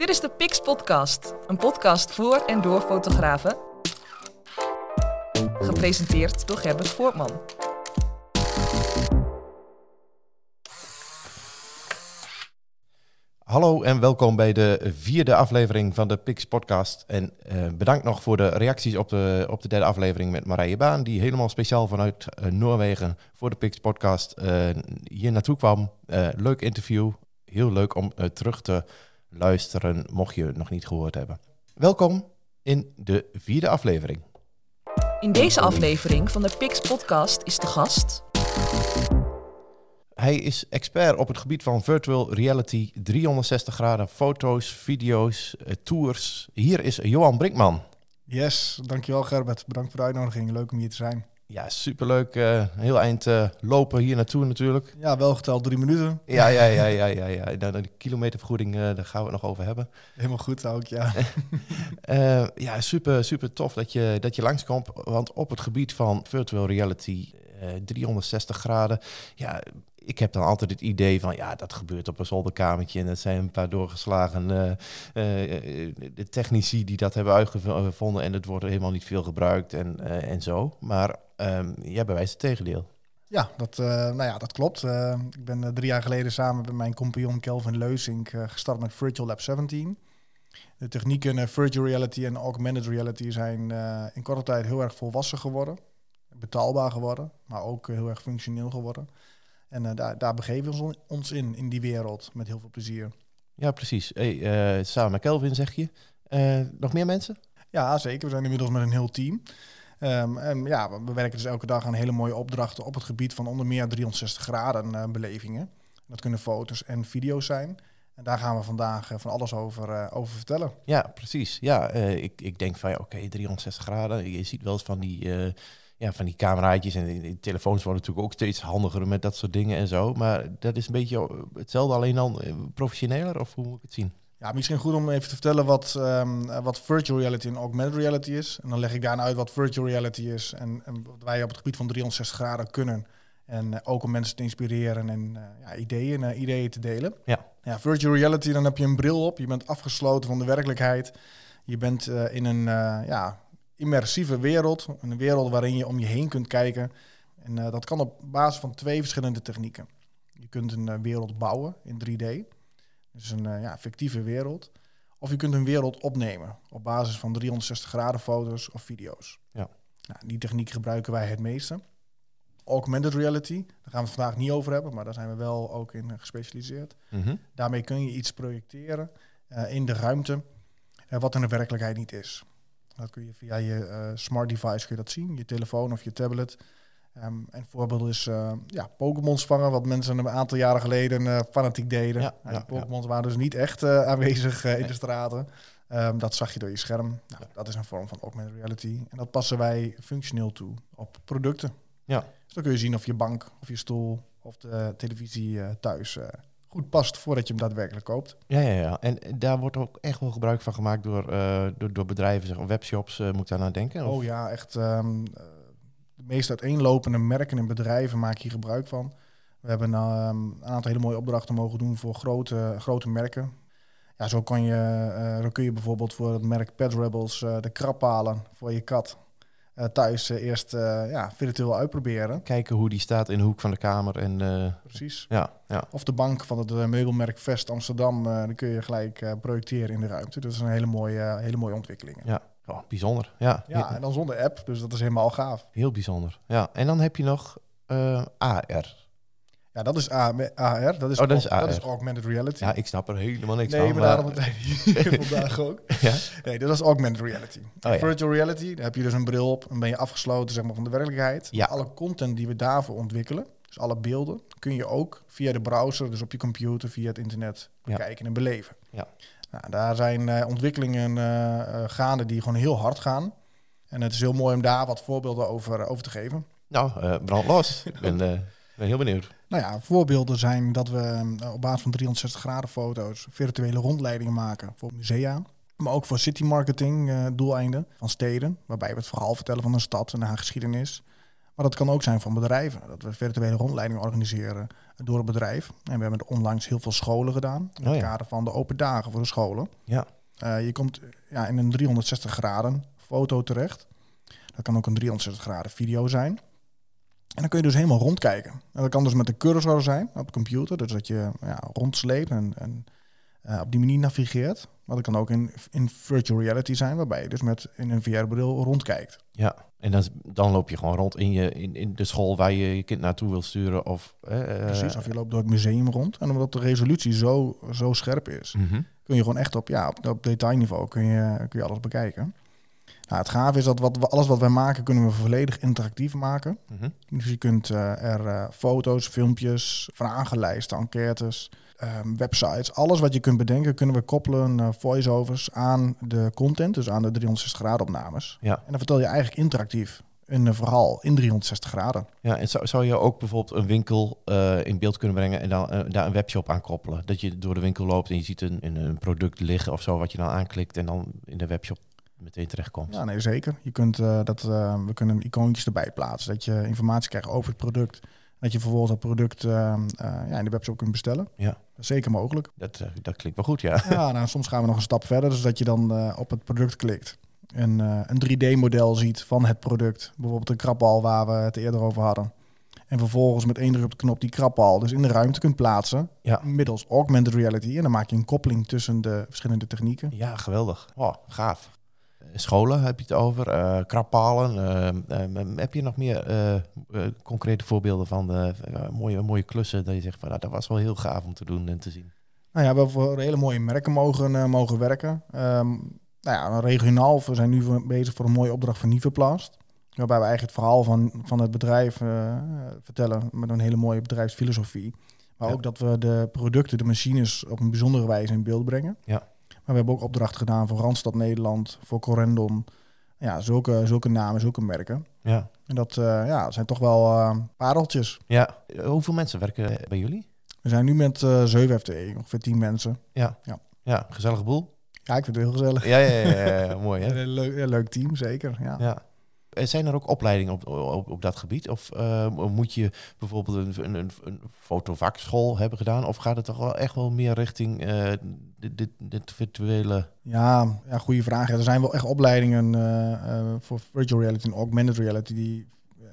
Dit is de Pix Podcast, een podcast voor en door fotografen. Gepresenteerd door Gerbert Voortman. Hallo en welkom bij de vierde aflevering van de Pix Podcast. En uh, bedankt nog voor de reacties op de, op de derde aflevering met Marije Baan, die helemaal speciaal vanuit uh, Noorwegen voor de Pix Podcast uh, hier naartoe kwam. leuk interview, heel leuk om terug te luisteren, mocht je het nog niet gehoord hebben. Welkom in de vierde aflevering. In deze aflevering van de Pix Podcast is de gast. Hij is expert op het gebied van virtual reality, 360 graden foto's, video's, eh, tours. Hier is Johan Brinkman. Yes, dankjewel Gerbert. Bedankt voor de uitnodiging. Leuk om hier te zijn. Ja, superleuk. Uh, heel eind uh, lopen hier naartoe natuurlijk. Ja, wel geteld drie minuten. Ja, ja, ja, ja, ja. ja. De, de kilometervergoeding, uh, daar gaan we het nog over hebben. Helemaal goed ook, ja. ja, super, super tof dat je, dat je langskomt. Want op het gebied van virtual reality, 360 graden, ja, ik heb dan altijd het idee van, ja, dat gebeurt op een zolderkamertje en dat zijn een paar doorgeslagen de technici die dat hebben uitgevonden en het wordt helemaal niet veel gebruikt en, en zo. Maar um, jij bewijst het tegendeel. Ja, dat, nou ja, dat klopt. ik ben drie jaar geleden samen met mijn compagnon Kelvin Leusink gestart met Virtual Lab 17. De technieken virtual reality en augmented reality zijn in korte tijd heel erg volwassen geworden. Betaalbaar geworden, maar ook heel erg functioneel geworden. En daar, daar begeven we ons in, in die wereld, met heel veel plezier. Ja, precies. Hey, samen met Kelvin zeg je. Nog meer mensen? Ja, zeker. We zijn inmiddels met een heel team. Um, en ja, we werken dus elke dag aan hele mooie opdrachten op het gebied van onder meer 360 graden belevingen. Dat kunnen foto's en video's zijn. En daar gaan we vandaag van alles over, over vertellen. Ja, precies. Ja, ik, ik denk van ja, oké, okay, 360 graden. Je ziet wel eens van die ja, van die cameraatjes en telefoons worden natuurlijk ook steeds handiger met dat soort dingen en zo. Maar dat is een beetje hetzelfde, alleen dan eh, professioneler, of hoe moet ik het zien? Ja, misschien goed om even te vertellen wat, um, wat virtual reality en augmented reality is. En dan leg ik daarna uit wat virtual reality is en, en wat wij op het gebied van 360 graden kunnen. En uh, ook om mensen te inspireren en uh, ja, ideeën, uh, ideeën te delen. Ja. ja. Virtual reality, dan heb je een bril op. Je bent afgesloten van de werkelijkheid. Je bent in een ja, immersieve wereld. Een wereld waarin je om je heen kunt kijken. En dat kan op basis van twee verschillende technieken. Je kunt een wereld bouwen in 3D. Dus een uh, ja, fictieve wereld. Of je kunt een wereld opnemen op basis van 360 graden foto's of video's. Ja. Nou, die techniek gebruiken wij het meeste. Augmented reality, daar gaan we het vandaag niet over hebben, maar daar zijn we wel ook in gespecialiseerd. Mm -hmm. Daarmee kun je iets projecteren in de ruimte wat in de werkelijkheid niet is. Dat kun je via je uh, smart device kun je dat zien, je telefoon of je tablet. Um, een voorbeeld is uh, ja, Pokémons vangen, wat mensen een aantal jaren geleden uh, fanatiek deden. Ja, ja, Pokémons waren dus niet echt aanwezig in de straten. Um, dat zag je door je scherm. Nou, dat is een vorm van augmented reality. En dat passen wij functioneel toe op producten. Ja. Dus dan kun je zien of je bank of je stoel of de televisie thuis goed past voordat je hem daadwerkelijk koopt. Ja, ja, ja. En daar wordt ook echt wel gebruik van gemaakt door, door, door, bedrijven, zeg, webshops, moet ik daar naar denken? Of? Oh ja, echt. Um, de meest uiteenlopende merken en bedrijven maken hier gebruik van. We hebben um, een aantal hele mooie opdrachten mogen doen voor grote, grote merken. Ja, zo, kan je, uh, kun je bijvoorbeeld voor het merk Pet Rebels de krap halen voor je kat. Uh, thuis uh, eerst uh, ja, virtueel uitproberen. Kijken hoe die staat in de hoek van de kamer. En, Precies. Ja, ja. Of de bank van het meubelmerk Vest Amsterdam. dan kun je gelijk projecteren in de ruimte. Dat is een hele mooie, hele mooie ontwikkeling. Ja, oh, bijzonder. Ja. ja, en dan zonder app. Dus dat is helemaal gaaf. Heel bijzonder. Ja, en dan heb je nog AR. Ja, dat is AR. Dat is, oh, dat is, AR. dat is augmented reality. Ja, ik snap er helemaal niks nee, van. Nee, maar daarom vandaag ook. ja? Nee, dat is augmented reality. Oh, ja. Virtual reality, daar heb je dus een bril op en ben je afgesloten zeg maar, van de werkelijkheid. Ja. Alle content die we daarvoor ontwikkelen, dus alle beelden, kun je ook via de browser, dus op je computer, via het internet bekijken en beleven. Ja. Nou, daar zijn uh, ontwikkelingen uh, gaande die gewoon heel hard gaan. En het is heel mooi om daar wat voorbeelden over, over te geven. Nou, uh, brand los. ik ben, ben heel benieuwd. Nou ja, voorbeelden zijn dat we op basis van 360 graden foto's virtuele rondleidingen maken voor musea. Maar ook voor city marketing uh, doeleinden van steden. Waarbij we het verhaal vertellen van een stad en haar geschiedenis. Maar dat kan ook zijn van bedrijven. Dat we virtuele rondleidingen organiseren door het bedrijf. En we hebben onlangs heel veel scholen gedaan. In Oh het ja. kader van de open dagen voor de scholen. Ja. Eh, je komt ja, in een 360 graden foto terecht. Dat kan ook een 360 graden video zijn. En dan kun je dus helemaal rondkijken. En dat kan dus met de cursor zijn op de computer. Dus dat je ja, rondsleept en, en eh, op die manier navigeert. Maar dat kan ook in, in virtual reality zijn, waarbij je dus met in een VR-bril rondkijkt. Ja, en dan, dan loop je gewoon rond in, je, in, in de school waar je je kind naartoe wil sturen. Of, eh, Precies, of je loopt door het museum rond. En omdat de resolutie zo, zo scherp is, mhm. kun je gewoon echt op, ja, op, op detailniveau kun je, kun je alles bekijken. Nou, het gaaf is dat wat we, alles wat wij maken, kunnen we volledig interactief maken. Mhm. Dus je kunt eh, er eh, foto's, filmpjes, vragenlijsten, enquêtes, ehm, websites, alles wat je kunt bedenken, kunnen we koppelen, eh, voiceovers aan de content, dus aan de 360 graden opnames. Ja. En dan vertel je eigenlijk interactief een verhaal in 360 graden. Ja, en zou, zou je ook bijvoorbeeld een winkel in beeld kunnen brengen en dan daar een webshop aan koppelen? Dat je door de winkel loopt en je ziet een, een product liggen of zo wat je dan aanklikt en dan in de webshop meteen terechtkomt. Ja, nee, zeker. Je kunt eh, dat, eh, we kunnen icoontjes erbij plaatsen, dat je informatie krijgt over het product. Dat je vervolgens dat product eh, ja, in de webshop kunt bestellen. Ja. Zeker mogelijk. Dat, dat klinkt wel goed, ja. Ja, nou, soms gaan we nog een stap verder, dus dat je dan op het product klikt. En een 3D-model ziet van het product. Bijvoorbeeld een krapbal waar we het eerder over hadden. En vervolgens met één druk op de knop die krapbal dus in de ruimte kunt plaatsen. Ja. Middels augmented reality. En dan maak je een koppeling tussen de verschillende technieken. Ja, geweldig. Oh, gaaf. Scholen heb je het over, eh krappalen. eh, eh, heb je nog meer concrete voorbeelden van mooie, mooie klussen dat je zegt van nou, dat was wel heel gaaf om te doen en te zien? Nou ja, we hebben voor hele mooie merken mogen, mogen werken. Ehm, nou ja, regionaal, we zijn nu bezig voor een mooie opdracht van Niveplast. Waarbij we eigenlijk het verhaal van, van het bedrijf vertellen met een hele mooie bedrijfsfilosofie. Maar Ja. ook dat we de producten, de machines op een bijzondere wijze in beeld brengen. Ja. We hebben ook opdrachten gedaan voor Randstad Nederland, voor Corendon. Ja, zulke, zulke namen, zulke merken. Ja. En dat eh, ja, zijn toch wel eh, pareltjes. ja. Hoeveel mensen werken bij jullie? We zijn nu met eh 7 FTE, ongeveer 10 mensen. Ja. Ja. Ja, gezellige boel. Ja, ik vind het heel gezellig. Ja, ja, ja, ja, ja, mooi hè? Een leuk, leuk team, zeker. Ja. Ja. Eh, Zijn er ook opleidingen op, op, op dat gebied? Of eh, moet je bijvoorbeeld een, een, een, een fotovakschool hebben gedaan? Of gaat het toch wel echt wel meer richting dit, dit, dit virtuele... Ja, ja, goede vraag. Er zijn wel echt opleidingen eh, eh, voor virtual reality en augmented reality die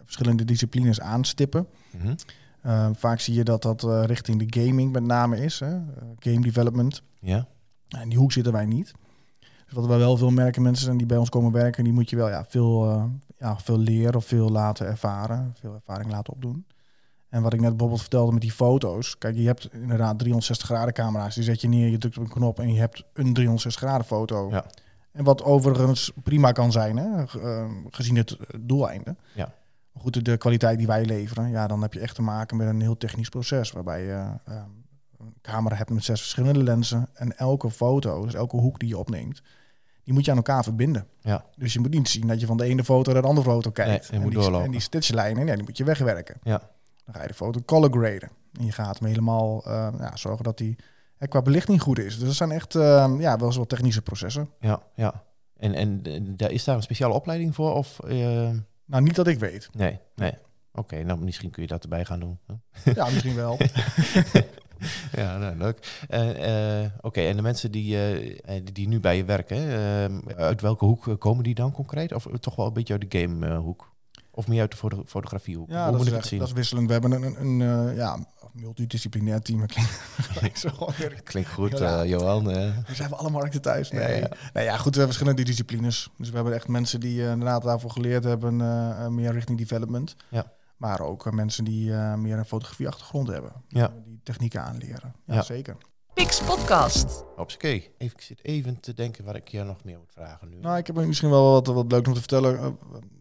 verschillende disciplines aanstippen. Mhm. Eh, vaak zie je dat dat richting de gaming met name is, hè? game development. Ja, En die hoek zitten wij niet. Dus wat we wel veel merken, mensen zijn die bij ons komen werken, die moet je wel ja, veel, ja, veel leren of veel laten ervaren, veel ervaring laten opdoen. En wat ik net bijvoorbeeld vertelde met die foto's. Kijk, je hebt inderdaad 360 graden camera's. Die zet je neer, je drukt op een knop en je hebt een 360 graden foto. Ja. En wat overigens prima kan zijn, hè, ge- eh, gezien het eh, doeleinde. Ja. Maar goed, de, kwaliteit die wij leveren, ja, dan heb je echt te maken met een heel technisch proces. Waarbij je eh, een camera hebt met zes verschillende lenzen. En elke foto, dus elke hoek die je opneemt, die moet je aan elkaar verbinden. Ja. Dus je moet niet zien dat je van de ene foto naar de andere foto kijkt. Nee, en, die, doorlopen. en die stitchlijnen, ja, die moet je wegwerken. Ja. Dan ga je de foto color graden. En je gaat hem helemaal eh, ja, zorgen dat die qua belichting goed is. Dus dat zijn echt eh, ja, wel eens wat technische processen. ja, ja. En, en eh, daar is daar een speciale opleiding voor? Of, Nou, niet dat ik weet. nee, nee. Oké, nou misschien kun je dat erbij gaan doen. Ja, misschien wel. Ja, nou, leuk. Eh, eh, Oké, en de mensen die, eh, die- nu bij je werken, uit welke hoek komen die dan concreet? Of toch wel een beetje uit de gamehoek? of meer uit de foto fotografiehoek? Ja, Hoe dat moet is, ik het zien? dat is wisselend. We hebben een, een, een ja, multidisciplinair team. Klinkt gelijk zo weer. Klinkt goed, Ja. Johan. We zijn we alle markten thuis. Nee. Ja, Ja, ja. Nee, ja, goed, we hebben verschillende disciplines. Dus we hebben echt mensen die inderdaad daarvoor geleerd hebben, meer richting development. Ja. Maar ook eh, mensen die eh, meer een fotografie-achtergrond hebben. Ja. Eh, Die technieken aanleren. Ja, Ja. zeker. Pix Podcast. Hopsakee. Even, ik zit even te denken wat ik je nog meer moet vragen nu. Nou, ik heb misschien wel wat, wat leuk om te vertellen.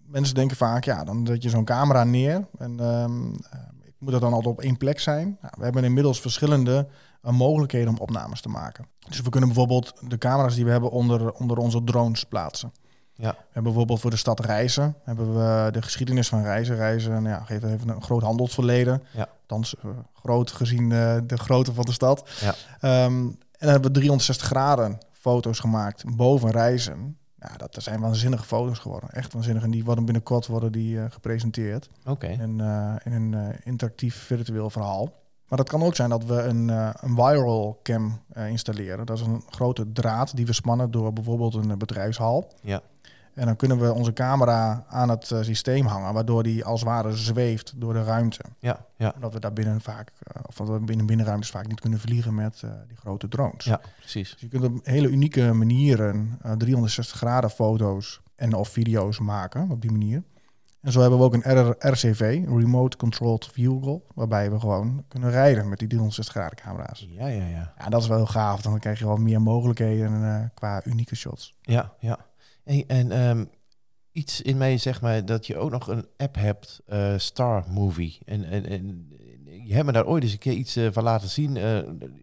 Mensen denken vaak, ja, dan zet je zo'n camera neer. En ehm, eh, moet dat dan altijd op één plek zijn? Nou, we hebben inmiddels verschillende mogelijkheden om opnames te maken. Dus we kunnen bijvoorbeeld de camera's die we hebben onder, onder onze drones plaatsen. Ja. We hebben bijvoorbeeld voor de stad Reizen, hebben we de geschiedenis van Reizen. Reizen nou ja, geeft even een groot handelsverleden. Ja. Althans, eh, groot gezien eh, de grootte van de stad. Ja. Ehm, en dan hebben we 360 graden foto's gemaakt boven Reizen. Ja, dat zijn waanzinnige foto's geworden. Echt waanzinnig. En die worden binnenkort worden die, eh, gepresenteerd. Oké. In, eh, in een interactief virtueel verhaal. Maar dat kan ook zijn dat we een, eh, een viral cam eh, installeren. Dat is een grote draad die we spannen door bijvoorbeeld een eh, bedrijfshal. Ja. En dan kunnen we onze camera aan het systeem hangen, waardoor die als het ware zweeft door de ruimte. Ja, ja, Omdat we daar binnen vaak, of dat we binnen binnenruimtes vaak niet kunnen vliegen met die grote drones. ja, precies. Dus je kunt op hele unieke manieren eh, 360 graden foto's en of video's maken op die manier. En zo hebben we ook een RCV, Remote Controlled Vehicle, waarbij we gewoon kunnen rijden met die 360 graden camera's. Ja, ja, ja. Ja, dat is wel heel gaaf. Dan krijg je wel meer mogelijkheden eh, qua unieke shots. Ja, ja. Hey, en ehm, iets in mij zegt mij dat je ook nog een app hebt, eh, Star Movie. En, en, en je hebt me daar ooit eens een keer iets eh, van laten zien. Eh,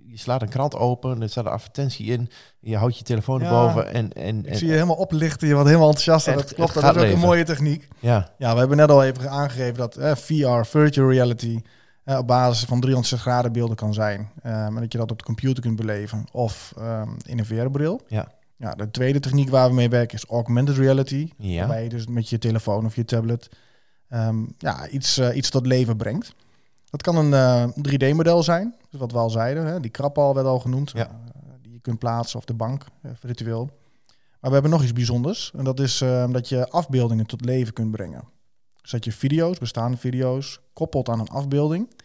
je slaat een krant open, er staat een advertentie in. Je houdt je telefoon Ja, erboven en... en, Ik en zie je helemaal oplichten, je wordt helemaal enthousiast. Echt, dat klopt, dat is ook een mooie techniek. ja, Ja, we hebben net al even aangegeven dat eh, VR, virtual reality, op basis van 360 graden beelden kan zijn. Maar dat je dat op de computer kunt beleven of ehm, in een VR-bril. Ja. Ja, de tweede techniek waar we mee werken is augmented reality. ja. Waarbij je dus met je telefoon of je tablet ehm, ja, iets, iets tot leven brengt. Dat kan een eh, 3D-model zijn, dus wat we al zeiden. Hè, die krapbal werd al genoemd, Ja. eh, die je kunt plaatsen of de bank, eh, virtueel. Maar we hebben nog iets bijzonders. En dat is eh, dat je afbeeldingen tot leven kunt brengen. Dus dat je video's, bestaande video's, koppelt aan een afbeelding. En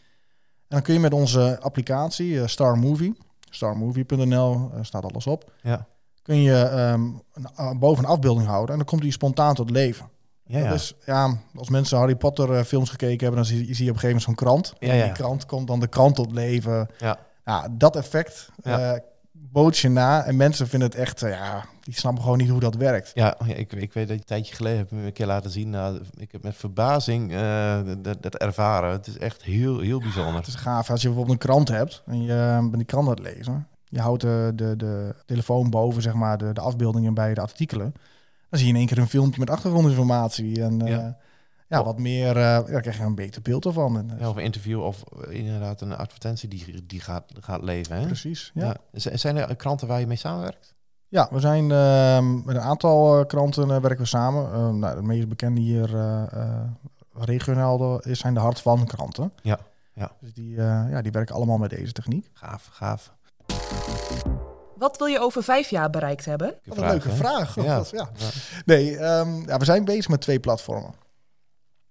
dan kun je met onze applicatie, eh, Star Movie, starmovie.nl, eh, staat alles op, Ja, kun je ehm, een, eh, boven een afbeelding houden en dan komt die spontaan tot leven. Ja, ja. Dat is, ja, als mensen Harry Potter eh, films gekeken hebben, dan zie, zie je op een gegeven moment zo'n krant. Ja, En. Die krant komt dan de krant tot leven. Ja. Ja, dat effect eh, bood je na. En mensen vinden het echt, eh, ja, die snappen gewoon niet hoe dat werkt. Ja, ik, ik weet dat je een tijdje geleden heb me een keer laten zien. Nou, ik heb met verbazing dat, dat ervaren. Het is echt heel, heel bijzonder. Het is gaaf als je bijvoorbeeld een krant hebt en je bent die krant aan het lezen. Je houdt de, de, de telefoon boven, zeg maar, de, de afbeeldingen bij de artikelen. Dan zie je in één keer een filmpje met achtergrondinformatie. En eh, Ja. ja. wat meer, eh, ja, daar krijg je een beter beeld ervan. En, eh, Ja, of een interview of inderdaad een advertentie die, die gaat, gaat leven. Hè? Precies, ja. Zijn er kranten waar je mee samenwerkt? Ja, we zijn ehm, met een aantal kranten werken we samen. Nou, de meest bekende hier regionaal zijn de Hart van kranten. Ja, ja. Dus die, ja, die werken allemaal met deze techniek. Gaaf, gaaf. Wat wil je over vijf jaar bereikt hebben? Wat een leuke hè? vraag. Ja. Dat- ja. Ja. Nee, ehm, ja, we zijn bezig met twee platformen.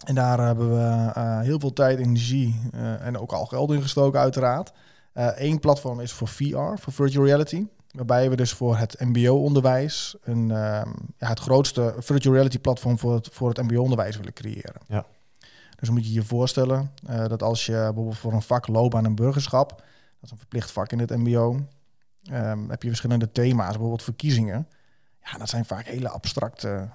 En daar hebben we eh, heel veel tijd, energie eh, en ook al geld in gestoken uiteraard. Eén platform is voor VR, voor virtual reality. Waarbij we dus voor het mbo-onderwijs een, ehm, ja, het grootste virtual reality platform voor het, voor het mbo-onderwijs willen creëren. Ja. Dus moet je je voorstellen eh, dat als je bijvoorbeeld voor een vak loopbaan en burgerschap, dat is een verplicht vak in het mbo, ehm, heb je verschillende thema's, bijvoorbeeld verkiezingen. Ja, dat zijn vaak hele abstracte,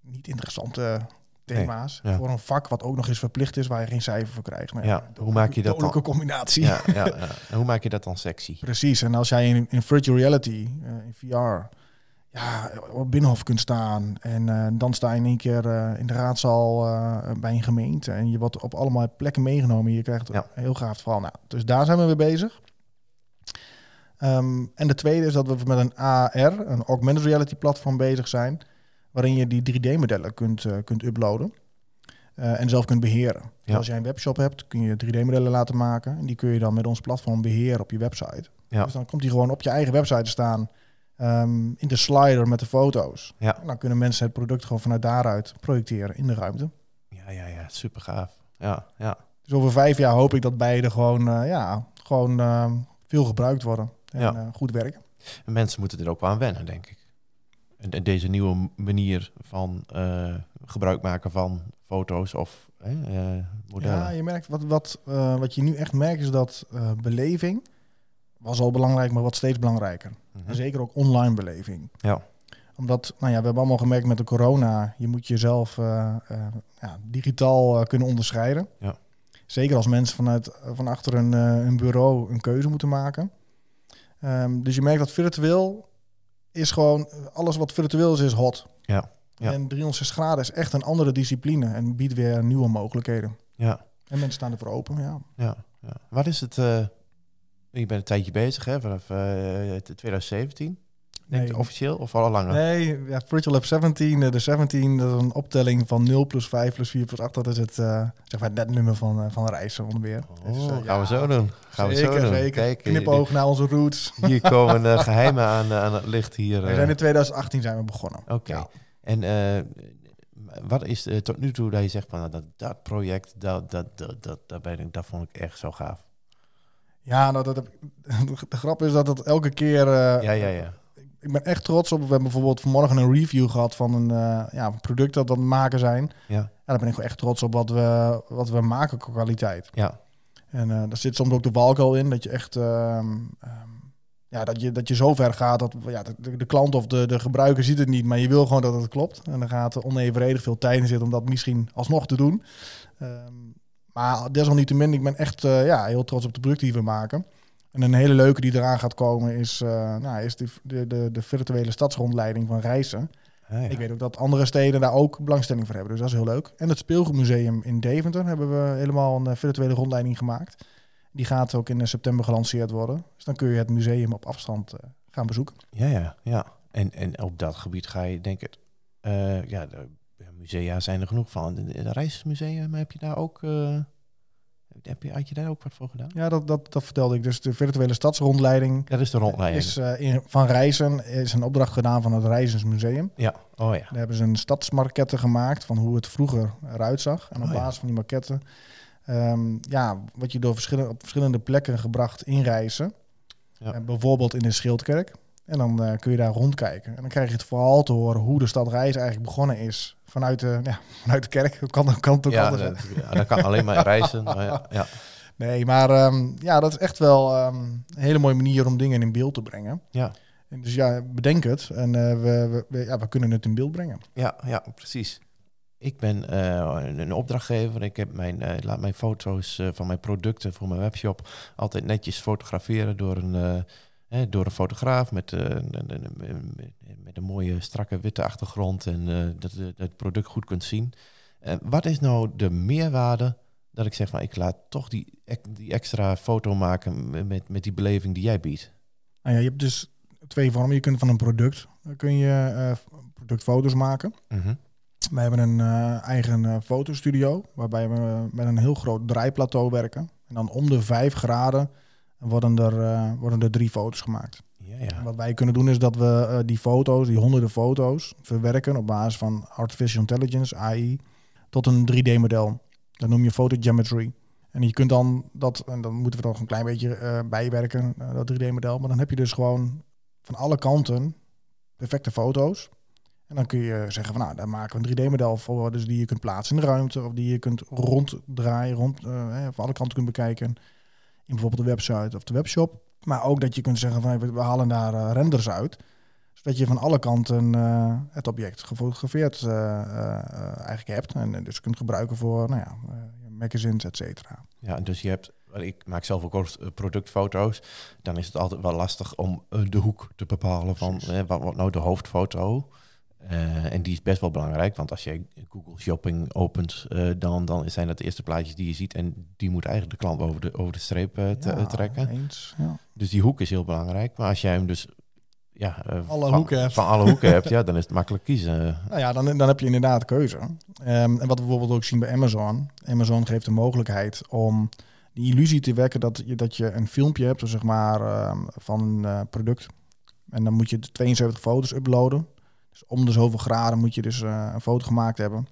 niet interessante thema's. ja. Voor een vak wat ook nog eens verplicht is, waar je geen cijfer voor krijgt. Nou Ja, hoe maak je dat dan? combinatie. Ja, ja, ja. En hoe maak je dat dan sexy? Precies. En als jij in, in virtual reality, eh, in VR, ja, op Binnenhof kunt staan en eh, dan sta je in één keer eh, in de raadzaal bij een gemeente en je wordt op allemaal plekken meegenomen. Je krijgt een heel gaaf verhaal. Nou, dus daar zijn we mee bezig. Ehm, en de tweede is dat we met een AR, een augmented reality platform bezig zijn, waarin je die 3D-modellen kunt, eh, kunt uploaden. eh, en zelf kunt beheren. Dus als jij een webshop hebt, kun je 3D-modellen laten maken. En die kun je dan met ons platform beheren op je website. Ja. Dus dan komt die gewoon op je eigen website te staan. ehm, in de slider met de foto's. Ja. En dan kunnen mensen het product gewoon vanuit daaruit projecteren in de ruimte. Ja, ja, ja. Super gaaf. Ja, ja. Dus over vijf jaar hoop ik dat beide gewoon, eh, ja, gewoon ehm, veel gebruikt worden. En Ja. eh, goed werken. En mensen moeten er ook wel aan wennen, denk ik. En, en deze nieuwe manier van eh, gebruik maken van foto's of hè, eh, modellen. Ja, je merkt wat, wat, wat je nu echt merkt is dat beleving was al belangrijk, maar wat steeds belangrijker. Mhm. En zeker ook online beleving. Ja. Omdat, nou ja, we hebben allemaal gemerkt met de corona, je moet jezelf ja, digitaal kunnen onderscheiden. Ja. Zeker als mensen vanuit, van achter een, een bureau een keuze moeten maken. Ehm, dus je merkt dat virtueel is gewoon, alles wat virtueel is, is hot. Ja, ja. En 360 graden is echt een andere discipline en biedt weer nieuwe mogelijkheden. Ja, En mensen staan ervoor open, ja. ja, ja. Waar is het... eh je bent een tijdje bezig, hè? Vanaf eh, 2017. Denk Nee. officieel of al langer? Nee, ja, Virtual Lab 17, eh, de 17, dat is een optelling van 0 plus 5 plus 4 plus 8. Dat is het, eh, zeg maar, het netnummer van, eh, van reizen onder meer. Oh, Dus, gaan ja, we zo doen. Gaan we zeker, zo doen. zeker. Kijk, Knipoog naar onze roots. hier komen eh, geheimen aan, aan het licht hier. We zijn in 2018 zijn we begonnen. Oké. Ja. En wat is tot nu toe dat je zegt van nou, dat, dat project, dat, dat, dat, dat, dat, ben ik, dat vond ik echt zo gaaf. Ja, nou, dat heb, de grap is dat het elke keer... Ja, ja, ja. Ik ben echt trots op. We hebben bijvoorbeeld vanmorgen een review gehad van een, eh, ja, product dat we aan het maken zijn. Ja, Ja, daar ben ik echt trots op wat we, wat we maken qua kwaliteit. ja. En eh daar zit soms ook de valkuil in dat je echt ehm, ehm, ja, dat je, dat je zo ver gaat dat ja, de, de klant of de, de gebruiker ziet het niet, maar je wil gewoon dat het klopt. En dan gaat er onevenredig veel tijd in zitten om dat misschien alsnog te doen. Ehm, maar desalniettemin, ik ben echt eh, ja, heel trots op de producten die we maken. En een hele leuke die eraan gaat komen is, eh, nou, is de, de, de, de virtuele stadsrondleiding van reizen. Ah, ja. Ik weet ook dat andere steden daar ook belangstelling voor hebben. Dus dat is heel leuk. En het speelgoedmuseum in Deventer hebben we helemaal een eh, virtuele rondleiding gemaakt. Die gaat ook in eh, september gelanceerd worden. Dus dan kun je het museum op afstand gaan bezoeken. Ja, ja, ja. En, en op dat gebied ga je, denk ik, ja, de musea zijn er genoeg van. Het Reismuseum, heb je daar ook, heb je, had je daar ook wat voor gedaan? Ja, dat, dat, dat vertelde ik. Dus de virtuele stadsrondleiding Dat is de rondleiding. is eh, in, van Reizen is een opdracht gedaan van het Reizensmuseum. Ja, oh ja. Daar hebben ze een stadsmarketten gemaakt van hoe het vroeger eruit zag. En op Oh ja. basis van die maquetten, ehm, ja, wat je door verschillende, op verschillende plekken gebracht in Reizen. Ja. Eh, bijvoorbeeld in de Schildkerk. En dan eh, kun je daar rondkijken. En dan krijg je het verhaal te horen hoe de stad Reizen eigenlijk begonnen is. Vanuit de, ja, vanuit de kerk. Hoe kan, kan het ook Ja, anders? dat, ja, dat kan alleen maar reizen. Maar ja, ja. Nee, maar ehm, ja, dat is echt wel ehm, een hele mooie manier om dingen in beeld te brengen. Ja. En dus ja, bedenk het. En eh, we, we, we- ja, we kunnen het in beeld brengen. Ja, ja, precies. Ik ben eh, een, opdrachtgever. Ik heb mijn, eh, laat mijn foto's eh, van mijn producten voor mijn webshop altijd netjes fotograferen door een, eh, hè, door een fotograaf met, eh, een- met een mooie strakke witte achtergrond en eh, dat je het product goed kunt zien. Eh, wat is nou de meerwaarde dat ik zeg van ik laat toch die, die extra foto maken met, met die beleving die jij biedt? Nou ja, je hebt dus twee vormen. Je kunt van een product eh, kun je eh, productfoto's maken. Mhm. We hebben een eh, eigen eh, fotostudio waarbij we met een heel groot draaiplateau werken. En dan om de vijf graden worden er, eh, worden er drie foto's gemaakt. Ja, ja. wat wij kunnen doen is dat we eh, die foto's, die honderden foto's, verwerken op basis van artificial intelligence, AI, tot een 3D-model. Dat noem je photogeometry. En je kunt dan dat, en dan moeten we nog een klein beetje eh, bijwerken, dat 3D-model. Maar dan heb je dus gewoon van alle kanten perfecte foto's. En dan kun je zeggen van nou, daar maken we een 3D-model voor, dus die je kunt plaatsen in de ruimte, of die je kunt ronddraaien, rond, van alle kanten kunt bekijken. In bijvoorbeeld de website of de webshop. Maar ook dat je kunt zeggen van we halen daar eh, renders uit. Zodat je van alle kanten eh, het object gefotografeerd eh, eigenlijk hebt. En dus kunt gebruiken voor nou ja, magazines, et cetera. Ja, dus je hebt, ik maak zelf ook productfoto's. Dan is het altijd wel lastig om de hoek te bepalen van eh, wat wordt nou de hoofdfoto. Eh, en die is best wel belangrijk, want als je Google Shopping opent, eh, dan, dan zijn dat de eerste plaatjes die je ziet. En die moet eigenlijk de klant over de, over de streep eh, te- Ja, trekken. Eens, ja. Dus die hoek is heel belangrijk. Maar als jij hem dus ja, Alle van, hoeken hebt. van alle hoeken hebt, ja, dan is het makkelijk kiezen. Nou ja, dan, dan heb je inderdaad keuze. Ehm, en wat we bijvoorbeeld ook zien bij Amazon. Amazon geeft de mogelijkheid om die illusie te wekken dat je, dat je een filmpje hebt, zeg maar, ehm, van een product. En dan moet je 72 foto's uploaden. Dus om de zoveel graden moet je dus eh, een foto gemaakt hebben.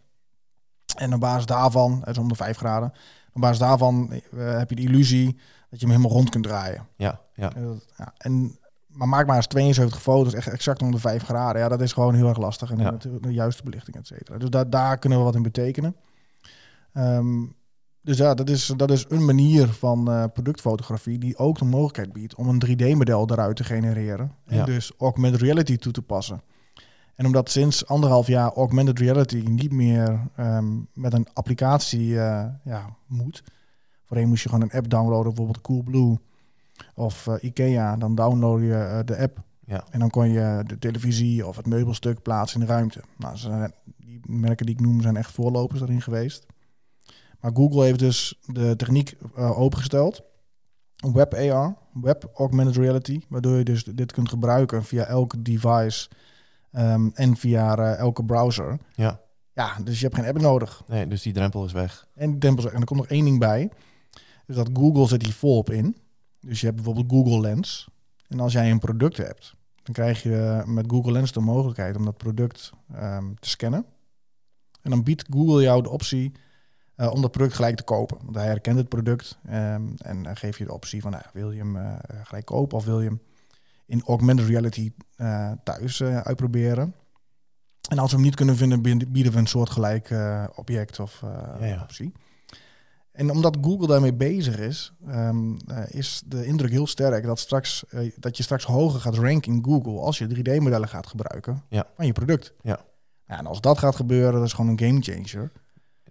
En op basis daarvan, het is om de 5 graden, op basis daarvan eh, heb je de illusie dat je hem helemaal rond kunt draaien. Ja, ja. Ja, en, maar maak maar eens 72 foto's, echt exact om de 5 graden. Ja, dat is gewoon heel erg lastig. En Ja. met de, juiste belichting, et cetera. Dus daar, daar kunnen we wat in betekenen. Ehm, dus ja, dat is, dat is een manier van eh, productfotografie die ook de mogelijkheid biedt om een 3D-model eruit te genereren. En Ja. dus augmented reality toe te passen. En omdat sinds anderhalf jaar augmented reality niet meer ehm, met een applicatie eh, ja, moet. Voorheen moest je gewoon een app downloaden, bijvoorbeeld Coolblue of eh, Ikea. Dan download je eh, de app Ja. en dan kon je de televisie of het meubelstuk plaatsen in de ruimte. Nou, ze zijn- die merken die ik noem zijn echt voorlopers daarin geweest. Maar Google heeft dus de techniek opengesteld. web AR, web augmented reality, waardoor je dus dit kunt gebruiken via elke device ehm, en via eh, elke browser. Ja. Ja, dus je hebt geen app nodig. Nee, dus die drempel is weg. En die drempel is- en er komt nog één ding bij. Dus dat Google zet hier volop in. Dus je hebt bijvoorbeeld Google Lens. En als jij een product hebt, dan krijg je met Google Lens de mogelijkheid om dat product ehm, te scannen. En dan biedt Google jou de optie eh, om dat product gelijk te kopen. Want hij herkent het product ehm, en geeft je de optie van, nou, wil je hem eh, gelijk kopen of wil je hem in augmented reality eh, thuis eh, uitproberen. En als we hem niet kunnen vinden, bieden we een soortgelijk eh, object of Ja, ja. optie. En omdat Google daarmee bezig is, ehm, eh, is de indruk heel sterk dat, straks, dat je straks hoger gaat ranken in Google als je 3D-modellen gaat gebruiken Ja. van je product. Ja. Ja, en als dat gaat gebeuren, dat is gewoon een game changer.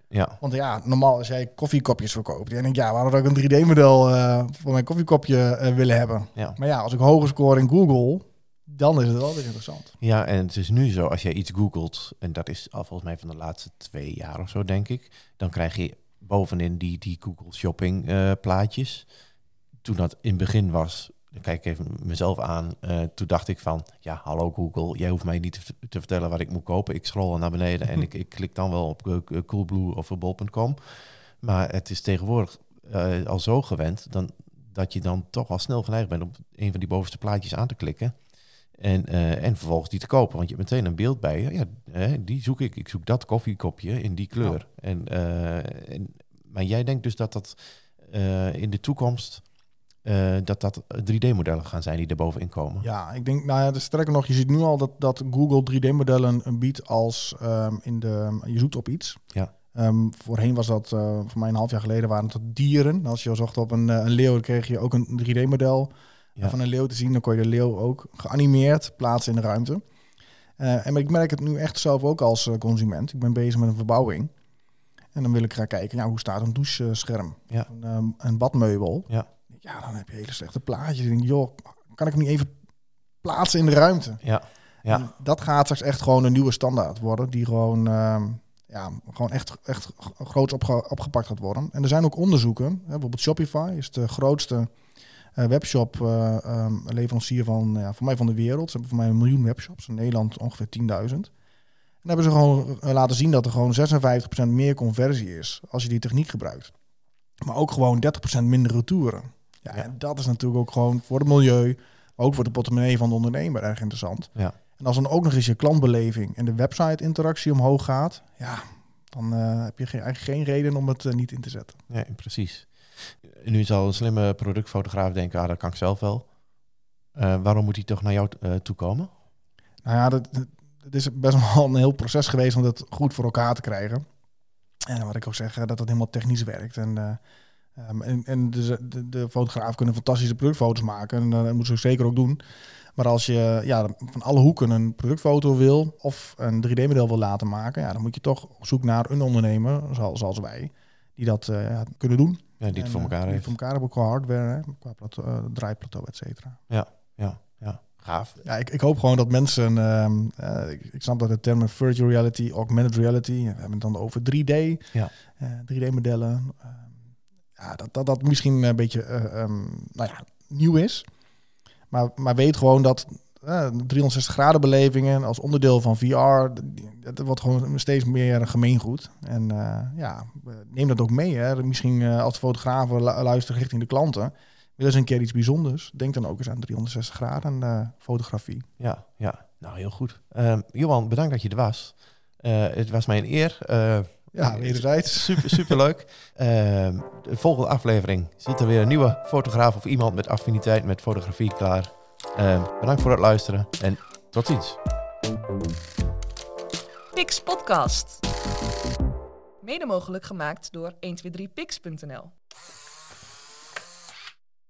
Ja, Want ja, normaal als jij koffiekopjes verkoopt, en denk ik, ja, waarom zou ik een 3D-model eh voor mijn koffiekopje eh, willen hebben? ja. Maar ja, als ik hoger score in Google, dan is het wel weer interessant. Ja, en het is nu zo, als jij iets googelt, en dat is al volgens mij van de laatste twee jaar of zo, denk ik, dan krijg je bovenin die, die Google Shopping eh, plaatjes. Toen dat in het begin was, dan kijk ik even mezelf aan, eh, toen dacht ik van, ja, hallo Google, jij hoeft mij niet te, te vertellen wat ik moet kopen. Ik scroll naar beneden en ik, ik klik dan wel op eh, Coolblue of bol.com. Maar het is tegenwoordig eh, al zo gewend dan, dat je dan toch al snel geneigd bent om een van die bovenste plaatjes aan te klikken. En, eh, en vervolgens die te kopen. Want je hebt meteen een beeld bij je. Ja, die zoek ik. Ik zoek dat koffiekopje in die kleur. En, eh, en, maar jij denkt dus dat dat eh, in de toekomst... eh, dat dat 3D-modellen gaan zijn die er bovenin komen. Ja, ik denk, nou ja, dus sterker nog, je ziet nu al dat, dat Google 3D-modellen een biedt als ehm, in de, je zoekt op iets. Ja. Ehm, voorheen was dat, eh, voor mij een half jaar geleden, waren het dieren. Als je zocht op een, eh, een leeuw, dan kreeg je ook een 3D-model Ja. van een leeuw te zien. Dan kon je de leeuw ook geanimeerd plaatsen in de ruimte. Eh, en maar ik merk het nu echt zelf ook als eh, consument. Ik ben bezig met een verbouwing. En dan wil ik gaan kijken, ja, hoe staat een douchescherm? Ja. Een, ehm, een badmeubel. Ja. Ja, dan heb je hele slechte plaatjes. Denk, joh, kan ik hem niet even plaatsen in de ruimte? Ja, ja. En dat gaat straks echt gewoon een nieuwe standaard worden. Die gewoon, ehm, ja, gewoon echt, echt groots opge- opgepakt gaat worden. En er zijn ook onderzoeken. Hè, bijvoorbeeld Shopify is de grootste eh, webshop eh, ehm, leverancier van, ja, voor mij van de wereld. Ze hebben voor mij een miljoen webshops. In Nederland ongeveer 10.000. En hebben ze gewoon eh, laten zien dat er gewoon 56% meer conversie is als je die techniek gebruikt. Maar ook gewoon 30% minder retouren. Ja, Ja. En dat is natuurlijk ook gewoon voor het milieu, maar ook voor de portemonnee van de ondernemer erg interessant. Ja. En als dan ook nog eens je klantbeleving en de website-interactie omhoog gaat, ja, dan eh, heb je geen, eigenlijk geen reden om het eh, niet in te zetten. Nee, precies. Nu zal een slimme productfotograaf denken, ah, dat kan ik zelf wel. Eh, waarom moet hij toch naar jou toe komen? Nou ja, dat, het is best wel een heel proces geweest om dat goed voor elkaar te krijgen. En wat ik ook zeg, dat dat helemaal technisch werkt. En, eh, ehm, en, en de, de, de fotograaf kunnen fantastische productfoto's maken. En eh, dat moeten ze zeker ook doen. Maar als je ja, van alle hoeken een productfoto wil of een 3D-model wil laten maken, ja, dan moet je toch op zoek naar een ondernemer, zoals, zoals wij, die dat eh, ja, kunnen doen. Ja, die het En, voor eh, elkaar die heeft. voor elkaar hebben qua hardware, hè, qua plateau, eh, draaiplateau, et cetera. Ja, ja. Gaaf. Ja, ik, ik hoop gewoon dat mensen. ehm, eh, ik, ik snap dat de termen virtual reality, augmented reality. We hebben het dan over 3D. Ja. eh, 3D-modellen. Ja, dat, dat dat misschien een beetje eh, ehm, nou ja, nieuw is. Maar, maar weet gewoon dat eh, 360 graden belevingen als onderdeel van VR. Dat wordt gewoon steeds meer gemeengoed. En eh, ja, neem dat ook mee. Hè. Misschien als de fotografen lu- luisteren richting de klanten. Willen ze een keer iets bijzonders? Denk dan ook eens aan 360 graden fotografie. Ja, ja. Nou, heel goed. Ehm, Johan, bedankt dat je er was. Het was mij een eer. Ja, wederzijds. Super, super leuk. Ehm, de volgende aflevering zit er weer een nieuwe fotograaf of iemand met affiniteit met fotografie klaar. Ehm, bedankt voor het luisteren en tot ziens. Pix Podcast. Mede mogelijk gemaakt door 123pix.nl.